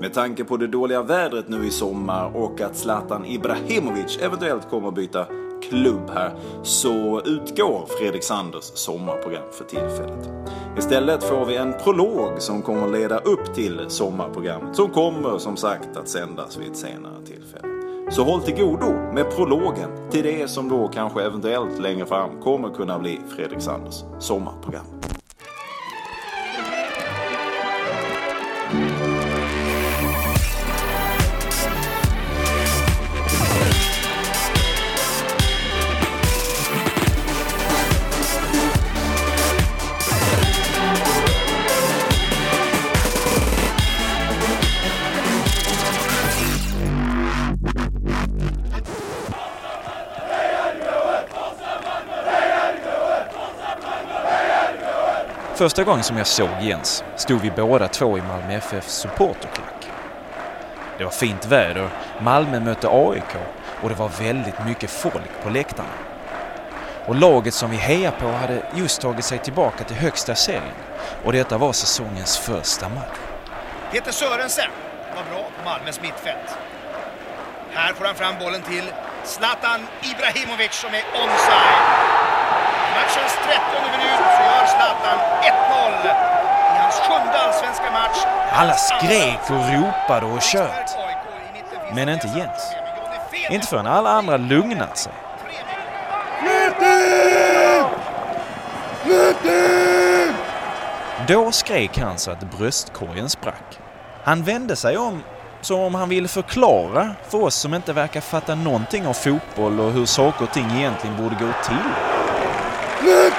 Med tanke på det dåliga vädret nu i sommar och att Zlatan Ibrahimovic eventuellt kommer att byta klubb här så utgår Fredrik Sanders sommarprogram för tillfället. Istället får vi en prolog som kommer att leda upp till sommarprogrammet som kommer som sagt att sändas vid ett senare tillfälle. Så håll till godo med prologen till det som då kanske eventuellt längre fram kommer kunna bli Fredrik Sanders sommarprogram. Första gången som jag såg Jens stod vi båda två i Malmö FFs supporterklack. Det var fint väder, Malmö mötte AIK och det var väldigt mycket folk på läktarna. Och laget som vi hejar på hade just tagit sig tillbaka till högsta serien och detta var säsongens första match. Peter Sörensen var bra på Malmös mittfält. Här får han fram bollen till Zlatan Ibrahimovic som är onside. Matchens 30 minut så gör Zlatan 1-0 i hans sjunde allsvenska match. Alla skrek och ropade och tjöt. Men inte Jens. Inte förrän alla andra lugnat sig. Då skrek han så att bröstkorgen sprack. Han vände sig om som om han ville förklara för oss som inte verkar fatta någonting av fotboll och hur saker och ting egentligen borde gå till. Vad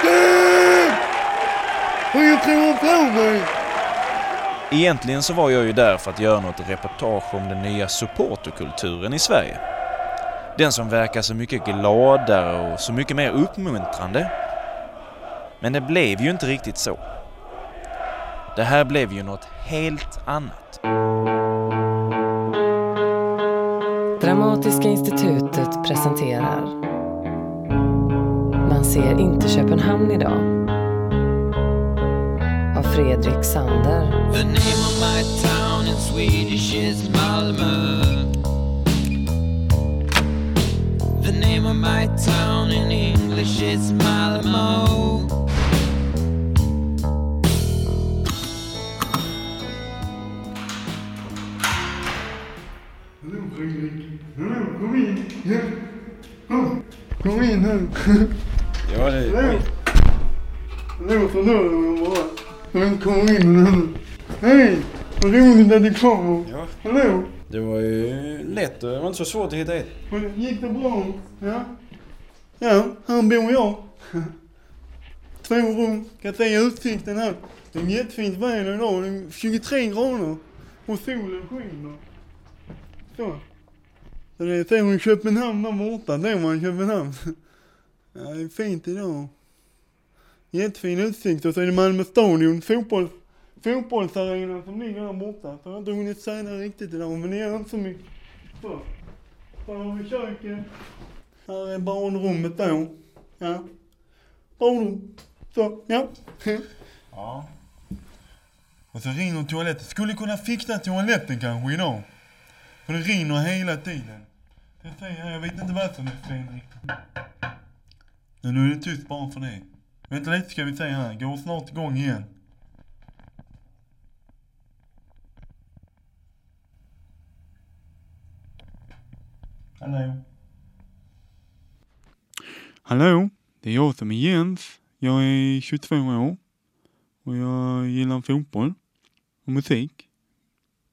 tror du på mig? Egentligen så var jag ju där för att göra något reportage om den nya supporterkulturen i Sverige. Den som verkar så mycket gladare och så mycket mer uppmuntrande. Men det blev ju inte riktigt så. Det här blev ju något helt annat. Dramatiska institutet presenterar ser inte Köpenhamn idag av Fredrik Sander. The name of my town in Swedish is Malmö. The name of my town in English is Malmö. Hallå Fredrik. Hallå, kom in. Ja. Ja, det... Hallå, förlåt mig bara. Inte komma in nu. Hej! Vad roligt att du kommer. Ja. Hallå! Det var ju lätt och det var inte så svårt att hitta. Men Gick det bra? Ja? Ja, här bor jag. Två rum. Kan se utsikten här. Det är jättefint väder idag. Det är 23 grader. Och solen skiner. Så. Så det är så i Köpenhamn där borta. Det var i Köpenhamn. Ja, det är fint idag. Jättefin utsikt. Och så är det Malmö stadion. Fotboll, fotbollsarenan som ligger där borta. Så jag har inte hunnit träna riktigt idag. Men det gör inte så mycket. Så. Här har vi köket. Här är barnrummet då. Ja. Barnrum. Så, ja. Ja. Och så rinner toaletten. Skulle kunna fixa toaletten kanske idag. För det rinner hela tiden. Säger jag vet inte vad som är fel riktigt. Men nu är det tyst bara för det. Vänta lite ska vi se här. Går snart igång igen. Hallå? Hallå, det är jag som är Jens. Jag är 22 år. Och jag gillar fotboll och musik.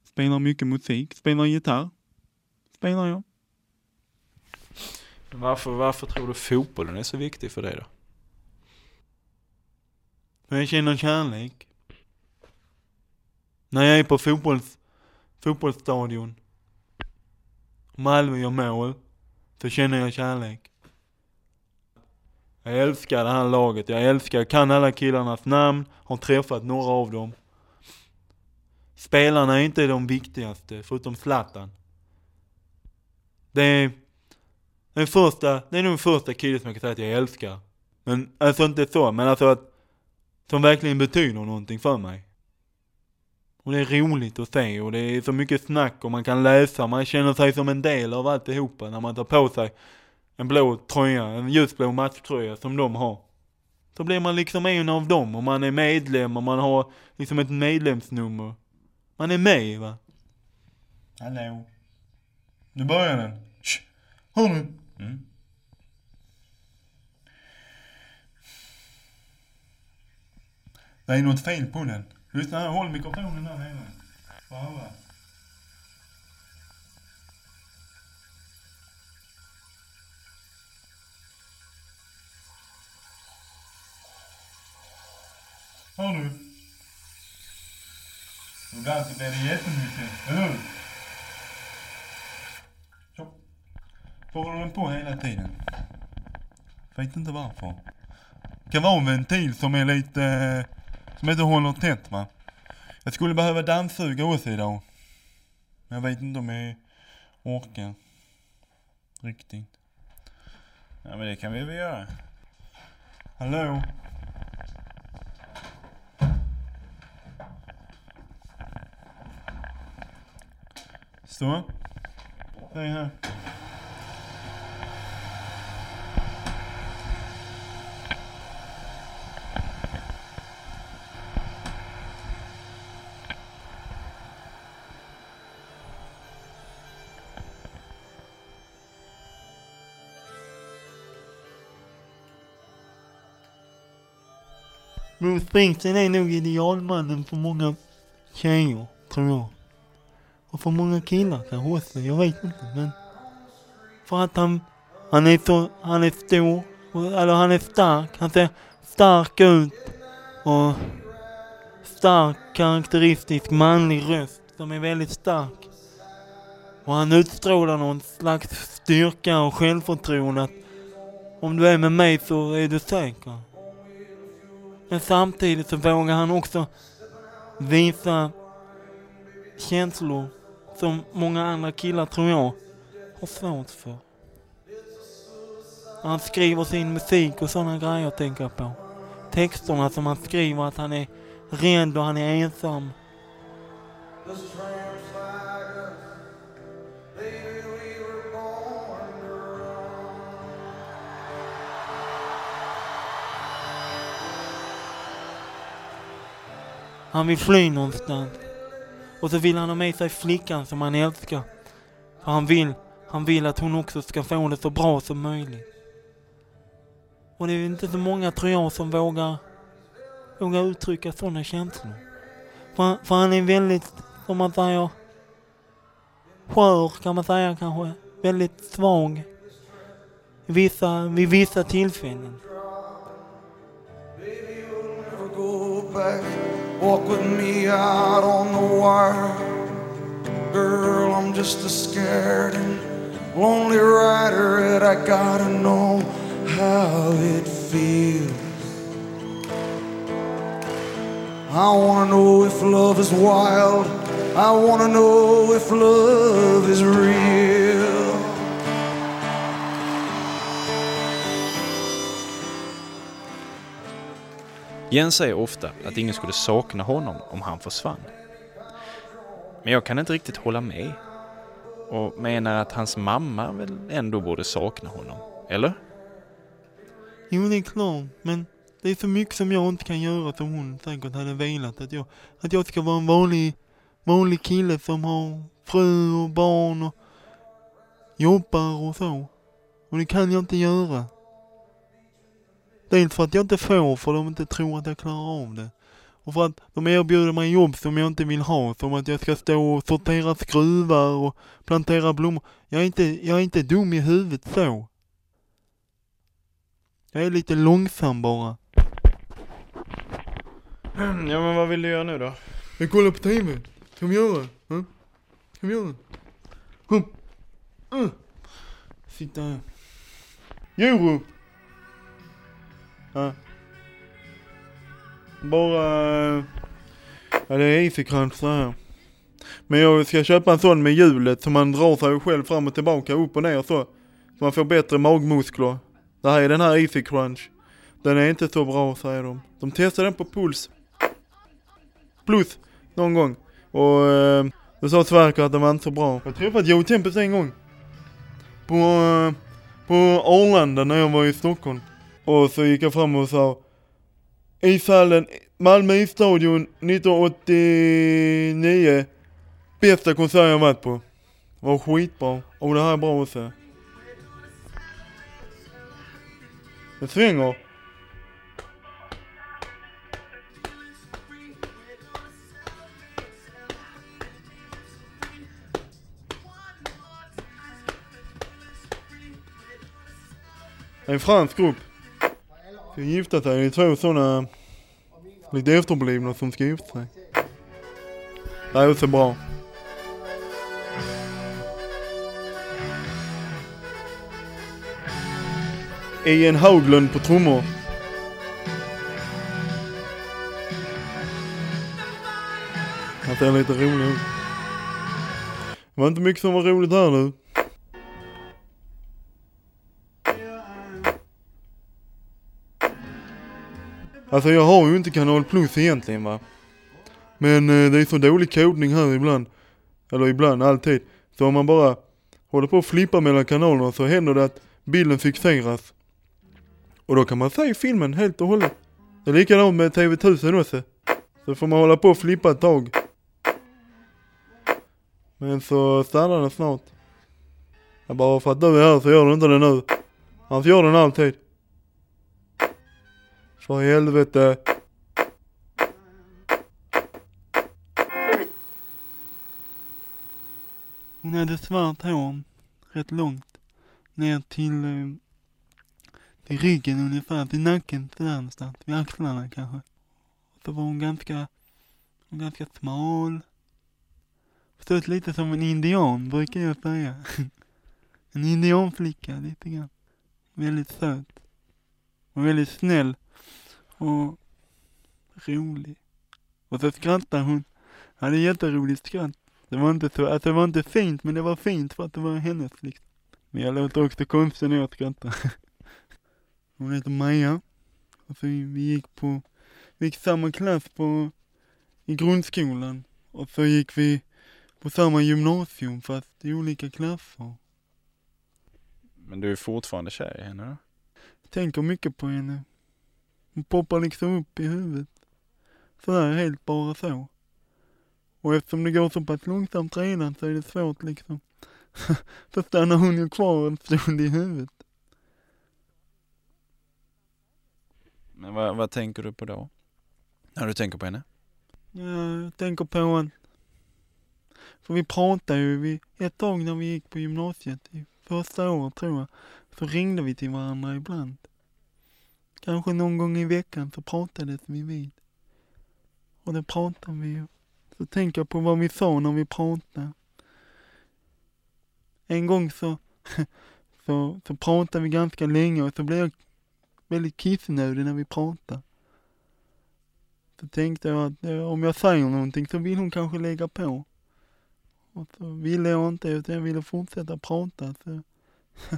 Spelar mycket musik. Spelar gitarr. Spelar jag. Varför, varför tror du fotbollen är så viktig för dig då? För jag känner kärlek. När jag är på fotbolls, fotbollsstadion. Malmö gör mål. Så känner jag kärlek. Jag älskar det här laget. Jag älskar, jag kan alla killarnas namn. Har träffat några av dem. Spelarna är inte de viktigaste, förutom Zlatan. Det är den första, det är nog den första killen som jag kan säga att jag älskar. Men alltså inte så, men alltså att som verkligen betyder någonting för mig. Och det är roligt att se och det är så mycket snack och man kan läsa. Man känner sig som en del av alltihopa när man tar på sig en blå tröja, en ljusblå matchtröja som de har. Så blir man liksom en av dem och man är medlem och man har liksom ett medlemsnummer. Man är med va. Hallå? Nu börjar den. Shh. Hör du? Mm. Det är något fel på den. Lyssna här, håll mikrofonen där nere. Får höra. Hör du? Ibland så blir det jättemycket, eller hur? Så. Så håller den på hela tiden. Vet inte varför. Kan vara en ventil som är lite, som inte håller tätt va. Jag skulle behöva dammsuga också idag. Men jag vet inte om jag orkar. Riktigt. Ja, men det kan vi väl göra. Hallå? Så. Säg här. Springsteen är nog idealmannen för många tjejer, tror jag. Och för många killar kanske också, jag vet inte men. För att han, han är så, han är stor, och- eller han är stark, han ser stark ut. Och stark karaktäristisk manlig röst som är väldigt stark. Och han utstrålar någon slags styrka och självförtroende att om du är med mig så är du säker. Men samtidigt så vågar han också visa känslor som många andra killar, tror jag, har svårt för. Han skriver sin musik och sådana grejer tänker jag på. Texterna som han skriver att han är rädd och han är ensam. Han vill fly någonstans. Och så vill han ha med sig flickan som han älskar. För han vill, han vill att hon också ska få det så bra som möjligt. Och det är inte så många tror jag som vågar, vågar uttrycka sådana känslor. För, för han är väldigt, som man säger, skör kan man säga kanske. Väldigt svag. Vissa, vid vissa tillfällen. never go back. Walk with me out on the wire. Girl, I'm just a scared and lonely rider, and I gotta know how it feels. I wanna know if love is wild. I wanna know if love is real. Jens säger ofta att ingen skulle sakna honom om han försvann. Men jag kan inte riktigt hålla med. Och menar att hans mamma väl ändå borde sakna honom. Eller? Jo, det är klart, men det är så mycket som jag inte kan göra som hon säkert hade velat. Att jag, att jag ska vara en vanlig, vanlig kille som har fru och barn och jobbar och så. Och det kan jag inte göra. Dels för att jag inte får, för de inte tror att jag klarar av det. Och för att de erbjuder mig jobb som jag inte vill ha, som att jag ska stå och sortera skruvar och plantera blommor. Jag är inte, jag är inte dum i huvudet så. Jag är lite långsam bara. Ja, men vad vill du göra nu då? Jag kollar på TV. Kan vi göra? Ja? Kan vi göra? Kom. Uh. Sitta här. Juro. Ja. Bara... Eh, ja, det är Easy så här. Men jag ska köpa en sån med hjulet som man drar sig själv fram och tillbaka, upp och ner så. Så man får bättre magmuskler. Det här är den här Easy Crunch. Den är inte så bra säger de. De testade den på Puls. Plus någon gång. Och eh, då sa Sverker att den var inte så bra. Jag träffade Joe Tempest en gång. På, eh, på Arlanda när jag var i Stockholm. Och så gick jag fram och sa Ishallen, Malmö isstadion 1989. Bästa konsert jag varit på. Var skitbra. Och det här är bra också. Det svänger. En fransk grupp. Ska gifta sig. Det är två sådana lite efterblivna som ska gifta sig. Det är också bra. Ian Haglund på trummor. Han ser lite rolig ut. Det var inte mycket som var roligt här nu. Alltså jag har ju inte kanal plus egentligen va. Men eh, det är så dålig kodning här ibland. Eller ibland, alltid. Så om man bara håller på att flippa mellan kanalerna så händer det att bilden fixeras. Och då kan man se filmen helt och hållet. Det är likadant med TV1000 också. Så får man hålla på och flippa ett tag. Men så stannar den snart. Bara för att du är här så gör den inte det nu. Annars gör den alltid. För i helvete. Hon hade svart hår, rätt långt, ner till, eh, till ryggen ungefär, till nacken sådär någonstans, vid axlarna kanske. Så var hon ganska, hon ganska smal. Såg ut lite som en indian, brukar jag säga. en indianflicka, lite grann. Väldigt söt. Och väldigt snäll. Och rolig. Och så skrattade hon. Hade jätteroligt skratt. Det var inte så, alltså det var inte fint men det var fint för att det var hennes liksom. Men jag låter också konstig när jag skrattar. Hon heter Maja. Och så vi gick på, vi gick samma klass på, i grundskolan. Och så gick vi på samma gymnasium fast i olika klasser. Men du är fortfarande kär i henne då? Tänker mycket på henne. Hon poppar liksom upp i huvudet. Sådär helt bara så. Och eftersom det går så pass långsamt redan så är det svårt liksom. så stannar hon ju kvar en stund i huvudet. Men vad, vad tänker du på då? När du tänker på henne? Ja, Jag tänker på att, för vi pratade ju, vi, ett tag när vi gick på gymnasiet, i första året tror jag, så ringde vi till varandra ibland. Kanske någon gång i veckan så pratades vi vid. Och då pratade vi ju. Så tänker jag på vad vi sa när vi pratade. En gång så, så, så pratade vi ganska länge och så blev jag väldigt kissnödig när vi pratade. Så tänkte jag att eh, om jag säger någonting så vill hon kanske lägga på. Och så ville jag inte utan jag ville fortsätta prata. Så,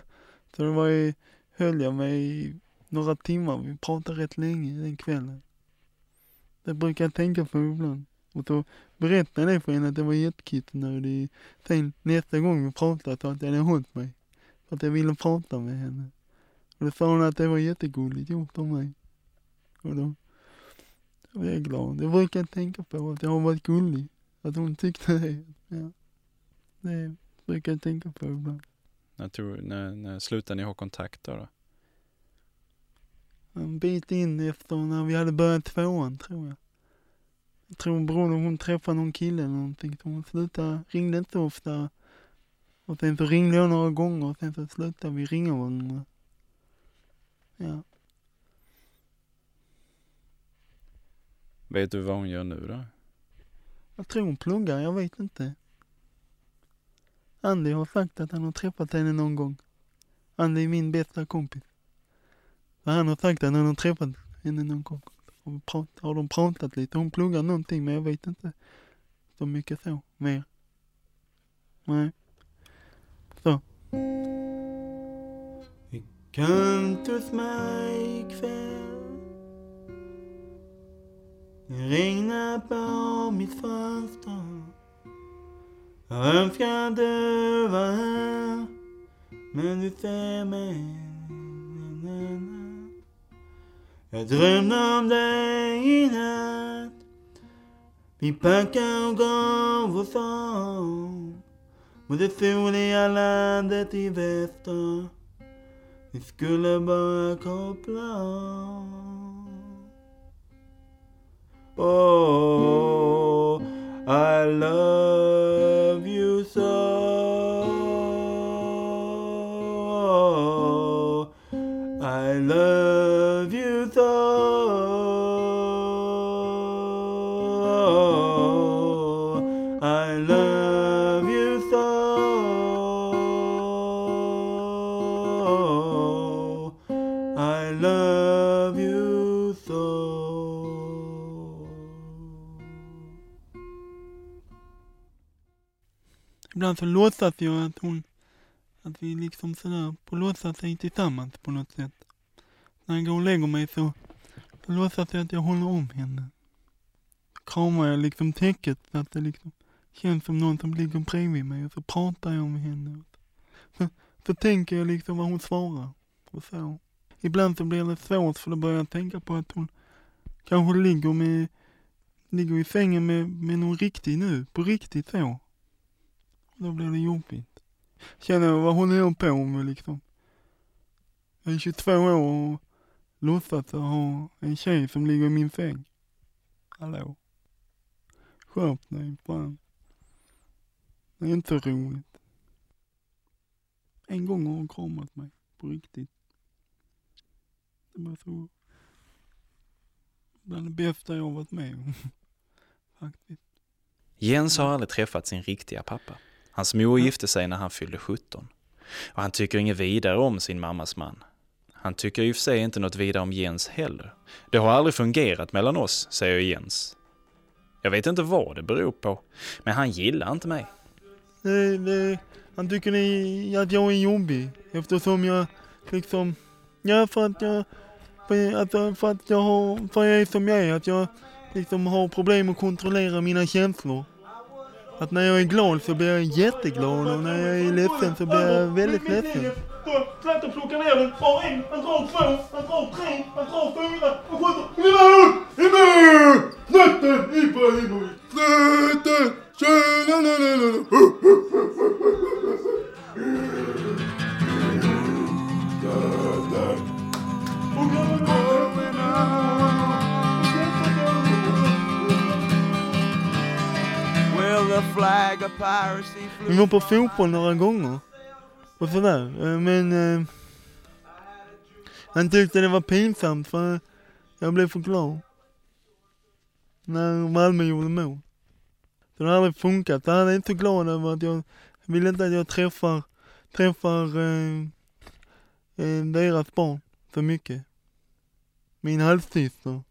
så det var ju, höll jag mig några timmar. Vi pratade rätt länge den kvällen. Det brukar jag tänka på ibland. Och så berättade jag det för henne att jag var jättekissnödig. Sen nästa gång vi pratade så att jag hade hållit mig. För att jag ville prata med henne. Och då sa hon att det var jättegulligt gjort av mig. Och då då blev jag glad. Det brukar jag tänka på, att jag har varit gullig. Att hon tyckte det. Ja. Det brukar jag tänka på ibland. När, tror, när, när slutar ni ha kontakt då? då? En bit in efter när vi hade börjat tvåan tror jag. Jag tror brodern hon träffade någon kille eller någonting så hon slutade, ringde inte så ofta. Och sen så ringde jag några gånger och sen så slutade vi ringa varandra. Ja. Vet du vad hon gör nu då? Jag tror hon pluggar, jag vet inte. Andy har sagt att han har träffat henne någon gång. Andy är min bästa kompis. Men han har sagt att han har träffat henne någon gång. Och prat, har de pratat lite. Hon pluggar någonting men jag vet inte så mycket så mer. Nej. Så. Come hos mig ikväll Det regnar på mitt fönster. Jag önskar du var här. Men du ser mig. Jag drömde om dig i natt. Vi packade och gav oss av. Mot det soliga landet i väster. Vi skulle bara koppla av. Oh, I love you so. I love Så låtsas jag att hon, att vi liksom sådär, på låtsas är tillsammans på något sätt. När jag går och lägger mig så, så låtsas jag att jag håller om henne. Kramar jag liksom täcket så att det liksom känns som någon som ligger bredvid mig och så pratar jag med henne. Så, så tänker jag liksom vad hon svarar och så. Ibland så blir det svårt för då börjar jag tänka på att hon kanske ligger med, ligger i sängen med, med någon riktig nu, på riktigt så. Då blir det jobbigt. Känner jag vad håller jag på med liksom. Jag är 22 år och låtsas att ha en tjej som ligger i min säng. Hallå? Skärp dig, fan. Det är inte roligt. En gång har hon kramat mig, på riktigt. Det var så... Bland det bästa jag har varit med om. Faktiskt. Jens har aldrig träffat sin riktiga pappa. Hans mor gifte sig när han fyllde 17. Och han tycker inget vidare om sin mammas man. Han tycker i och för sig inte något vidare om Jens heller. Det har aldrig fungerat mellan oss, säger Jens. Jag vet inte vad det beror på, men han gillar inte mig. Nej, nej. han tycker att jag är jobbig eftersom jag liksom, ja för att jag, för, alltså, för att jag har, för jag är som jag är, att jag liksom har problem att kontrollera mina känslor. Att när jag är glad så blir jag jätteglad och när jag är ledsen så blir jag väldigt ledsen. Ner den, drar en, han drar två, han drar tre, han drar fyra, han skjuter. I mål! Zlatan Ibrahimovic! Zlatan! Well, the flag of piracy Vi flew var på fotboll några gånger. Och eh, sådär. Men eh, han tyckte det var pinsamt för jag blev för glad. När Malmö gjorde mål. Så det har aldrig funkat. Han är inte glad över att jag vill inte att jag träffar, träffar eh, eh, deras barn för mycket. Min halvsyster.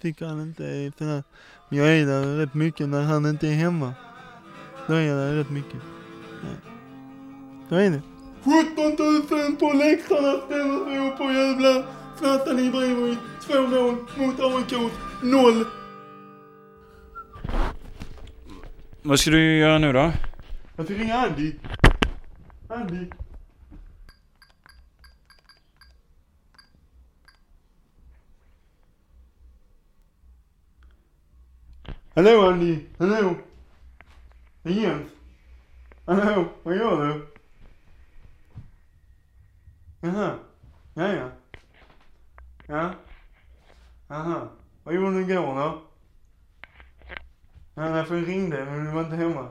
Tycker han inte är sådär. Jag är där rätt mycket när han inte är hemma. Då är jag där rätt mycket. Ja. Så är det. 17 000 på läktarna ställer sig upp och jublar. Zlatan Ibrahimovic, två mål mot AIK, noll. Vad ska du göra nu då? Jag ska ringa Andy. Andy. Hallå Andy, hallå. Det är Jens. Hallå, vad gör du? Jaha, ja ja. Ja. Jaha, vad gjorde du igår då? Ja, därför jag ringde men du var inte hemma.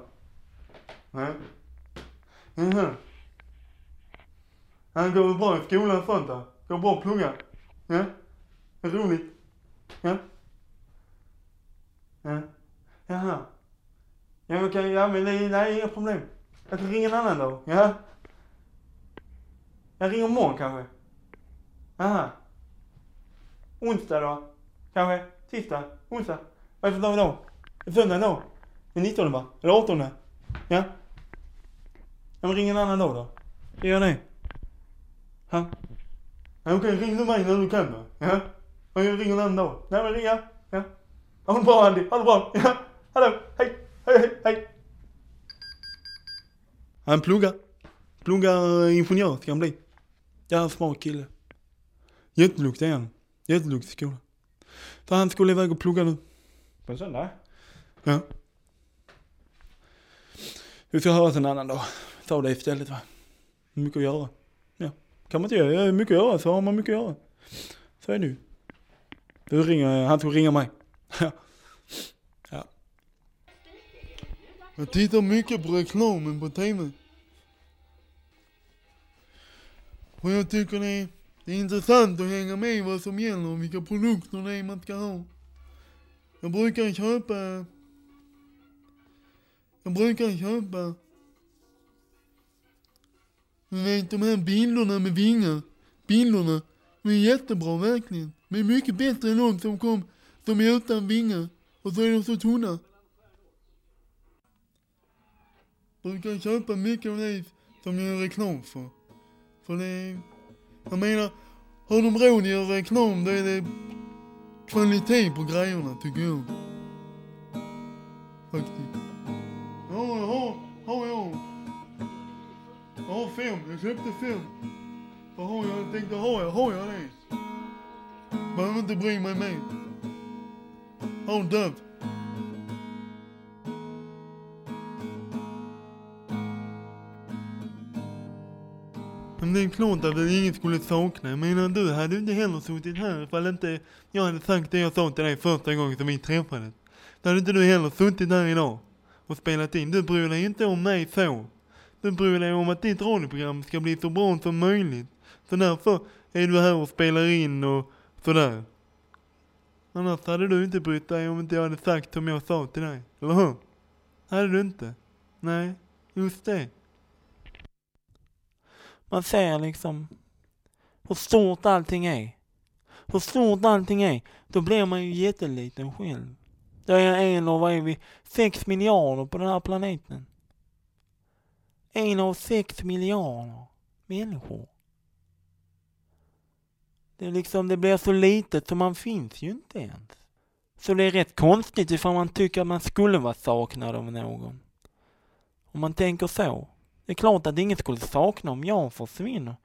Nej. Jaha. Ja, går bra i skolan och sånt där? Går det bra att plugga? Ja? Är roligt? Ja? Ja. Jaha. Ja okej, ja men det är, nej, inga problem. Jag kan ringa en annan dag, ja? Jag ringer imorgon kanske? Jaha. Onsdag då? Kanske? Tisdag? Onsdag? Vad är det för dag idag? Är söndag idag? Den 19 va? Eller 18? Ja? Ja men ring en annan dag då. Gör det. Ja? Ja okej, ring du mig när du kan då. Ja? Jag ringer en annan dag. Nej men ring, ja. Ha det bra Andy, ha det bra. Ja. Hallå, hej, hej, hej, hej. Han pluggar. Pluggar eh, ingenjör ska han bli. Ja, smart kille. Jätteduktig är han. Jätteduktig i skolan. Så han skulle iväg och plugga nu. På en söndag? Ja. Vi får höras en annan dag. Ta det istället va. Mycket att göra. Ja. Kan man inte göra mycket att göra så har man mycket att göra. Så är det ju. Du ringer, han ska ringa mig. Ja. Jag tittar mycket på reklamen på TV. Och jag tycker det är, det är intressant att hänga med i vad som gäller och vilka produkter det är man ska ha. Jag brukar köpa... Jag brukar köpa... Du vet de här bilderna med vingar. Bilderna. De är jättebra verkligen. Men mycket bättre än de som kom de är utan vingar. Och så är de så tunna. Brukar köpa mycket av det som de gör reklam för. För det... Jag menar, har de råd att göra reklam då är det kvalitet på grejerna tycker jag. Faktiskt. Ja, jag har, har jag. Jag har fem, jag köpte fem. Vad har jag? Jag tänkte, har jag, har jag det? Behöver inte bry mig mer. Har död. Men det är klart att ingen skulle sakna. Jag menar du hade inte heller suttit här ifall inte jag hade sagt det jag sa till dig första gången som vi träffades. Då hade inte du heller suttit här idag och spelat in. Du bryr dig inte om mig så. Du bryr dig om att ditt radioprogram ska bli så bra som möjligt. Så därför är du här och spelar in och sådär. Annars hade du inte brytt dig om inte jag hade sagt som jag sa till dig. Eller hur? Hade du inte? Nej, just det. Man ser liksom hur stort allting är. Hur stort allting är, då blir man ju jätteliten själv. Då är jag en av, vad är vi, sex miljarder på den här planeten. En av sex miljarder människor. Det liksom, det blir så litet så man finns ju inte ens. Så det är rätt konstigt ifall man tycker att man skulle vara saknad av någon. Om man tänker så. Det är klart att ingen skulle sakna om jag försvinner.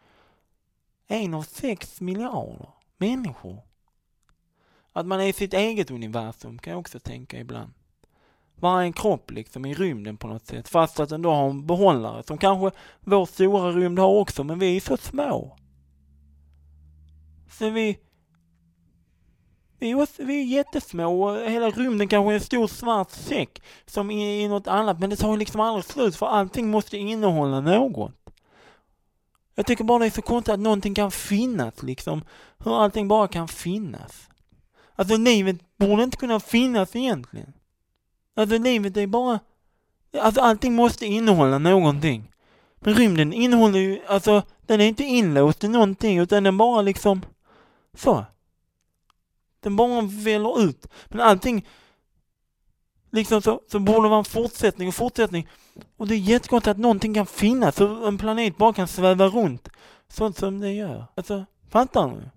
En av sex miljarder människor. Att man är i sitt eget universum kan jag också tänka ibland. Varje kropp liksom i rymden på något sätt. Fast att den då har en behållare som kanske vår stora rymd har också, men vi är så små. Så vi... Vi är, vi är jättesmå och hela rymden kanske är en stor svart säck som är, är något annat, men det tar ju liksom aldrig slut för allting måste innehålla något. Jag tycker bara det är så konstigt att någonting kan finnas liksom. Hur allting bara kan finnas. Alltså livet borde inte kunna finnas egentligen. Alltså livet är bara... Alltså allting måste innehålla någonting. Men rymden innehåller ju, alltså den är inte inlåst i någonting utan den bara liksom... Så. Den bara väller ut. Men allting... Liksom så, så borde det vara en fortsättning och fortsättning. Och det är jättekonstigt att någonting kan finnas, så en planet bara kan sväva runt. Sånt som det gör. Alltså, fattar du?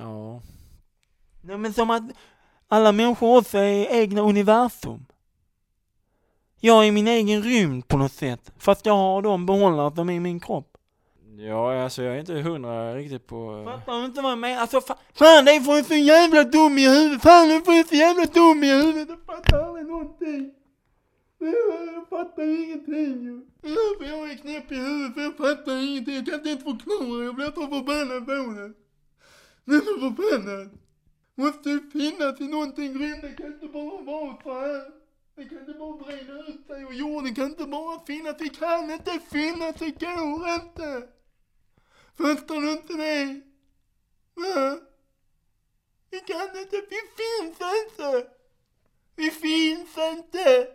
Ja. Nej men som att alla människor också är egna universum. Jag är min egen rymd på något sätt. Fast jag har de behållare som är i min kropp. Ja, alltså jag är inte hundra riktigt på... Eh, fattar du inte vad jag menar? Alltså fa fan det är för så jävla dum i huvudet. Fan det är för så jävla dum i huvudet. Jag fattar aldrig någonting. Jag fattar ingenting ju. Därför jag är knäpp i huvudet för jag fattar ingenting. Jag kan inte ens förklara. Jag blir så förbannad på det. Jag är så förbannad. Måste ju finnas i någonting rymden kan inte bara vara så här. Det kan inte bara breda ut sig och jorden kan inte bara finnas. Det kan inte finnas, det går inte. Fattar du inte det? Va? Vi kan inte, vi finns inte. Vi finns inte.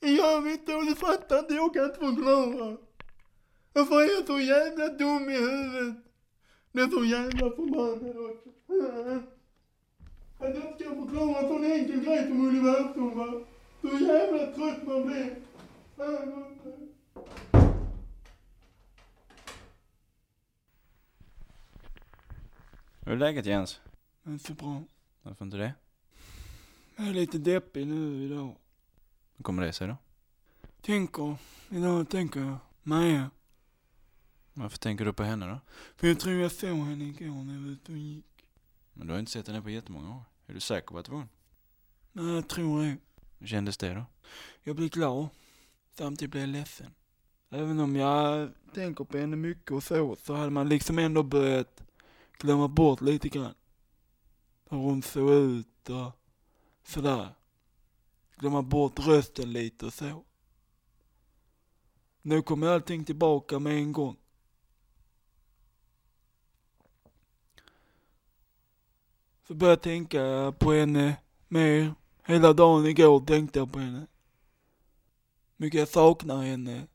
Jag vet inte och du fattar inte, jag kan inte förklara. Varför är jag så jävla dum i huvudet? Det är så jävla förbannad också. Att jag inte kan förklara en sån enkel grej som universum va. Så jävla trött man blir. Fan också. Hur är läget Jens? Inte så bra. Varför inte det? Jag är lite deppig nu idag. Hur kommer det sig då? Tänker, idag tänker jag, Maja. Varför tänker du på henne då? För jag tror jag såg henne igår när jag var ute och gick. Men du har inte sett henne på jättemånga år. Är du säker på att det var hon? Nej, jag tror det. Hur kändes det då? Jag blir glad. Samtidigt blir jag ledsen. Även om jag tänker på henne mycket och så, så hade man liksom ändå börjat glömma bort lite grann. Hur hon såg ut och sådär. Glömma bort rösten lite och så. Nu kommer allting tillbaka med en gång. Så började jag tänka på henne mer. Hela dagen igår tänkte jag på henne. Mycket jag saknar henne.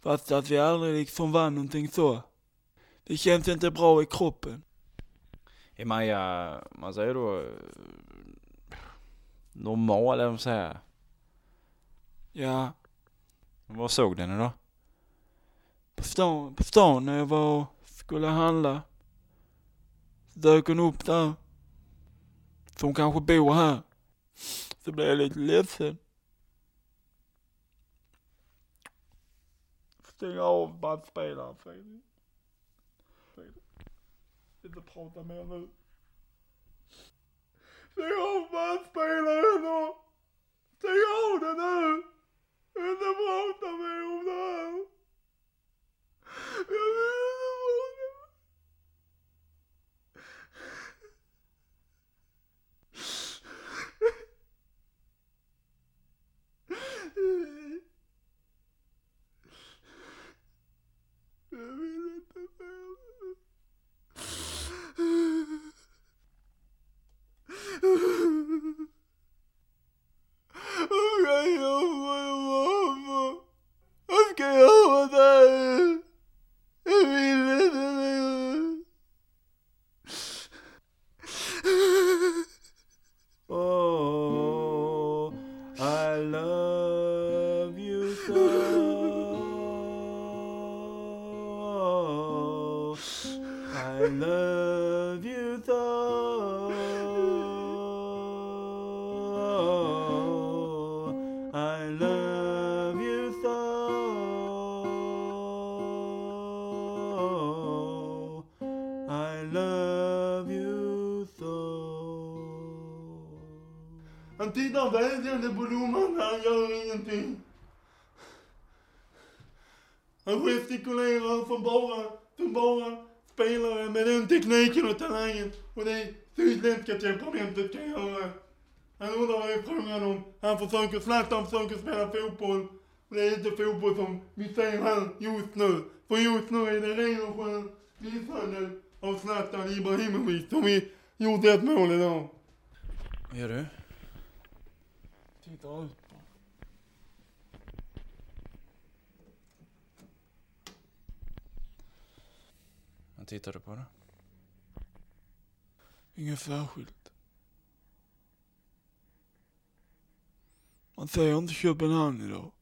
Fast att vi aldrig liksom vann någonting så. Det känns inte bra i kroppen. Är Maja, man säger då, normal eller vad man säger? Ja, Var såg du henne då? på stan, på stan när jag var skulle handla. Så dök hon upp där. Så hon kanske bor här. Så blev jag lite ledsen. Stäng av bandspelaren. Fredrik. Inte prata mer nu. Stäng av bandspelaren då. Stäng av den nu. Jag vill inte prata mer om det här. Jag vill inte tittar på domaren, han gör ingenting. Han gestikulerar som bara, för bara spelare med den tekniken och talangen och det sydländska temperamentet kan göra. Han undrar vad det är frågan om. Han försöker, Zlatan försöker spela fotboll. Det är inte fotboll som vi ser här just nu. För just nu är det ren och skär misshandel av Zlatan Ibrahimovic som vi gjorde ett mål idag. Vad gör du? Tittar ut bara. Vad tittar du på då? Inget särskilt. Man ser inte Köpenhamn idag.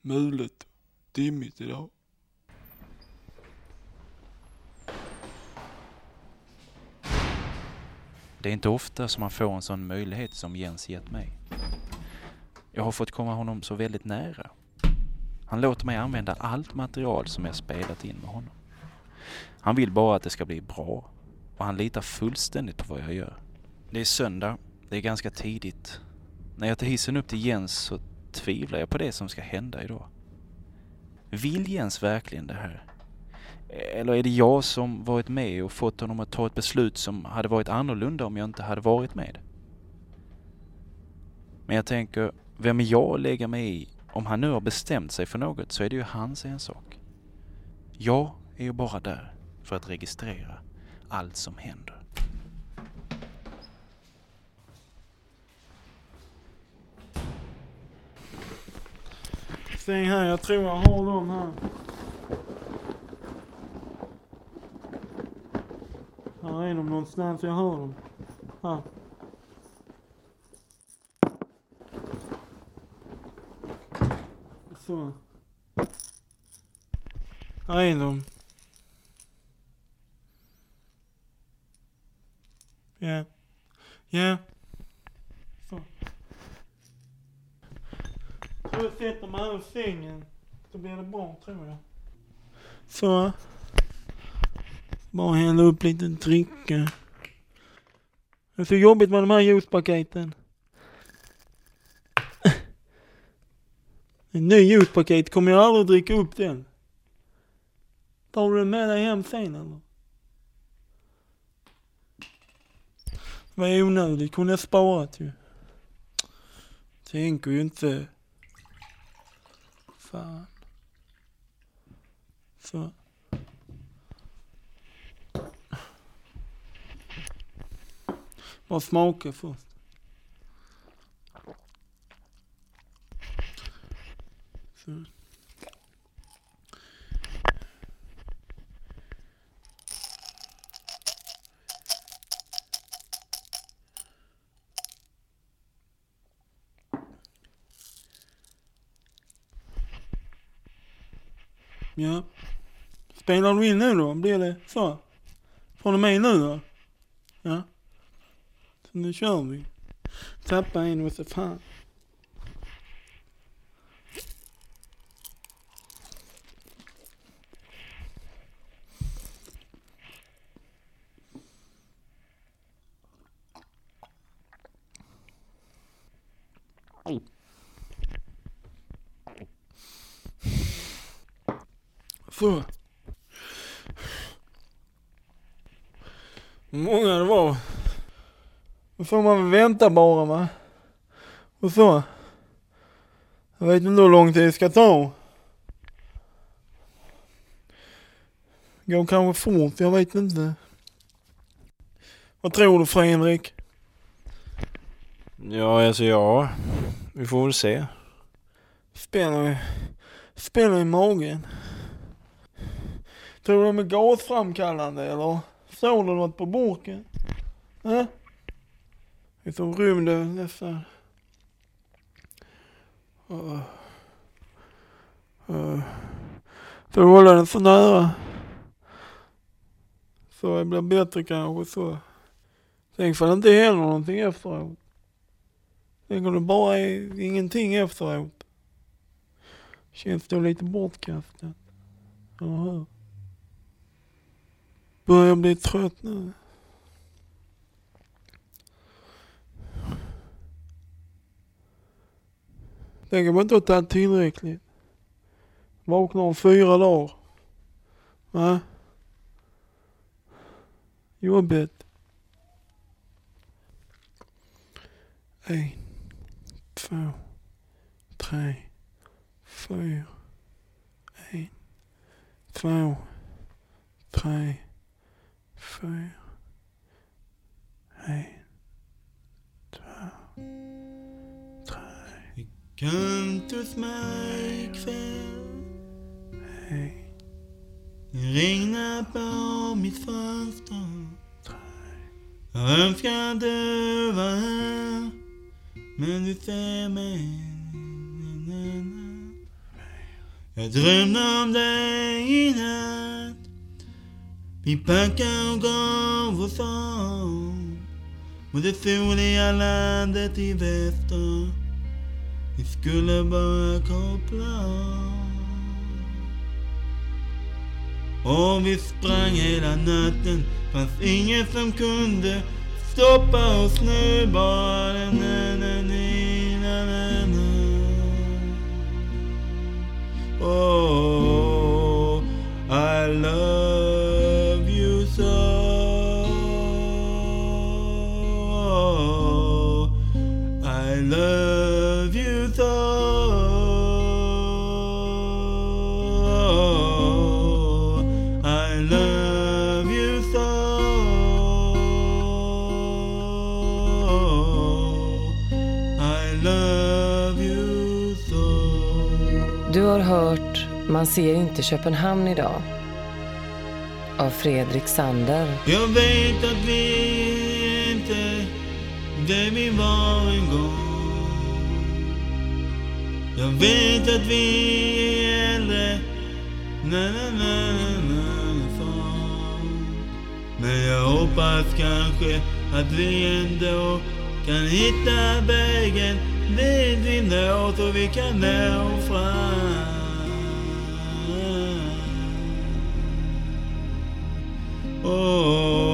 Mulet. Dimmigt idag. Det är inte ofta som man får en sån möjlighet som Jens gett mig. Jag har fått komma honom så väldigt nära. Han låter mig använda allt material som jag spelat in med honom. Han vill bara att det ska bli bra och han litar fullständigt på vad jag gör. Det är söndag, det är ganska tidigt. När jag tar hissen upp till Jens så tvivlar jag på det som ska hända idag. Vill Jens verkligen det här? Eller är det jag som varit med och fått honom att ta ett beslut som hade varit annorlunda om jag inte hade varit med? Men jag tänker, vem är jag att lägga mig i? Om han nu har bestämt sig för något så är det ju hans ensak. Jag är ju bara där för att registrera allt som händer. Stäng här, jag tror jag har dem här. Här är de någonstans, jag hör dem. Här. Så. Här är. Ja. Ja. Så. Så jag sätter mig över sängen. Så blir det bra tror jag. Så. Bara hälla upp lite dricka. Det är så jobbigt med de här juicepaketen. En ny juicepaket kommer jag aldrig dricka upp den. Tar du den med dig hem sen eller? Det var onödigt, kunde jag sparat ju. Tänker ju inte. Fan. Så. Bara smaka först. Så. Ja. Spelar du in nu då? Blir det så? Från och med nu då? Ja. Så nu kör vi. Tappa en och så fan. Så. Många det var. Då får man vänta bara va. Och så. Jag vet inte hur lång tid det ska ta. Går kanske fort, jag vet inte. Vad tror du Fredrik? Ja, alltså ja. Vi får väl se. Spelar, spelar i magen. Tror du de är gasframkallande eller? Såg du något på burken? Äh? Det är som rymden nästan. Uh. Uh. Får du hålla den så nära? Så det blir bättre kanske så. Tänk för det inte händer någonting efteråt. Tänk om det bara är ingenting efteråt. Känns då lite bortkastat. Eller hur? Börjar bli trött nu. Tänk om jag inte har tagit tillräckligt. Vaknar om fyra dagar. Va? Jobbigt. En, två, tre, fyra. En, två, tre, fyra. En, två, tre. Kom hos mig ikväll. Hej. Det regnar på mitt fönster. Jag önskar du var här. Men du ser mig. Jag drömde om dig i Il Vi qu'un och gav oss av. Mot det soliga landet i väster. Vi skulle bara koppla av. Och vi sprang hela natten. Fanns ingen som kunde stoppa oss nu. Bara den Man ser inte Köpenhamn idag av Fredrik Sander. Jag vet att vi inte det vi var en gång. Jag vet att vi är äldre. Na, na, na, na, na. Men jag hoppas kanske att vi ändå kan hitta vägen dit vi når så vi kan nå fram. Oh,